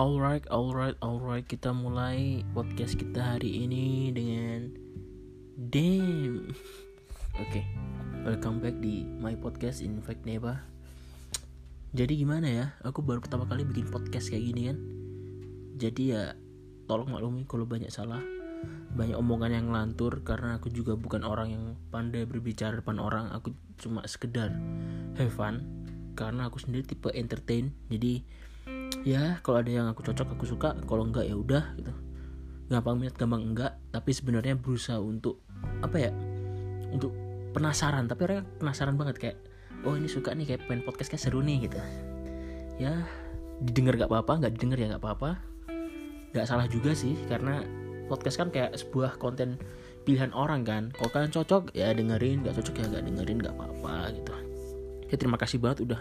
Alright, alright, alright. Kita mulai podcast kita hari ini dengan Damn. Oke, okay. welcome back di my podcast in fact Neba. Jadi gimana ya? Aku baru pertama kali bikin podcast kayak gini kan. Jadi ya tolong maklumi kalau banyak salah, banyak omongan yang ngelantur karena aku juga bukan orang yang pandai berbicara depan orang. Aku cuma sekedar have fun karena aku sendiri tipe entertain. Jadi ya kalau ada yang aku cocok aku suka. Kalau enggak ya udah gitu. Gampang minat gampang enggak. Tapi sebenarnya berusaha untuk apa ya untuk penasaran. Tapi orang penasaran banget kayak oh ini suka nih kayak pengen podcast kayak seru nih gitu. Ya didengar gak apa-apa nggak didengar ya nggak apa-apa. Nggak salah juga sih karena podcast kan kayak sebuah konten pilihan orang kan. Kalau kalian cocok ya dengerin. Nggak cocok ya nggak dengerin nggak apa-apa gitu. Ya terima kasih banget udah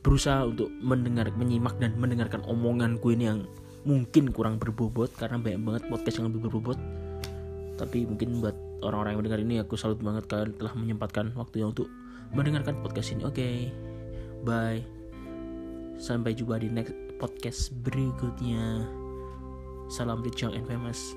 berusaha untuk mendengar menyimak dan mendengarkan omongan gue ini yang mungkin kurang berbobot karena banyak banget podcast yang lebih berbobot. Tapi mungkin buat orang-orang yang mendengar ini aku salut banget kalian telah menyempatkan waktunya untuk mendengarkan podcast ini. Oke okay, bye. Sampai jumpa di next podcast berikutnya. Salam rich young and famous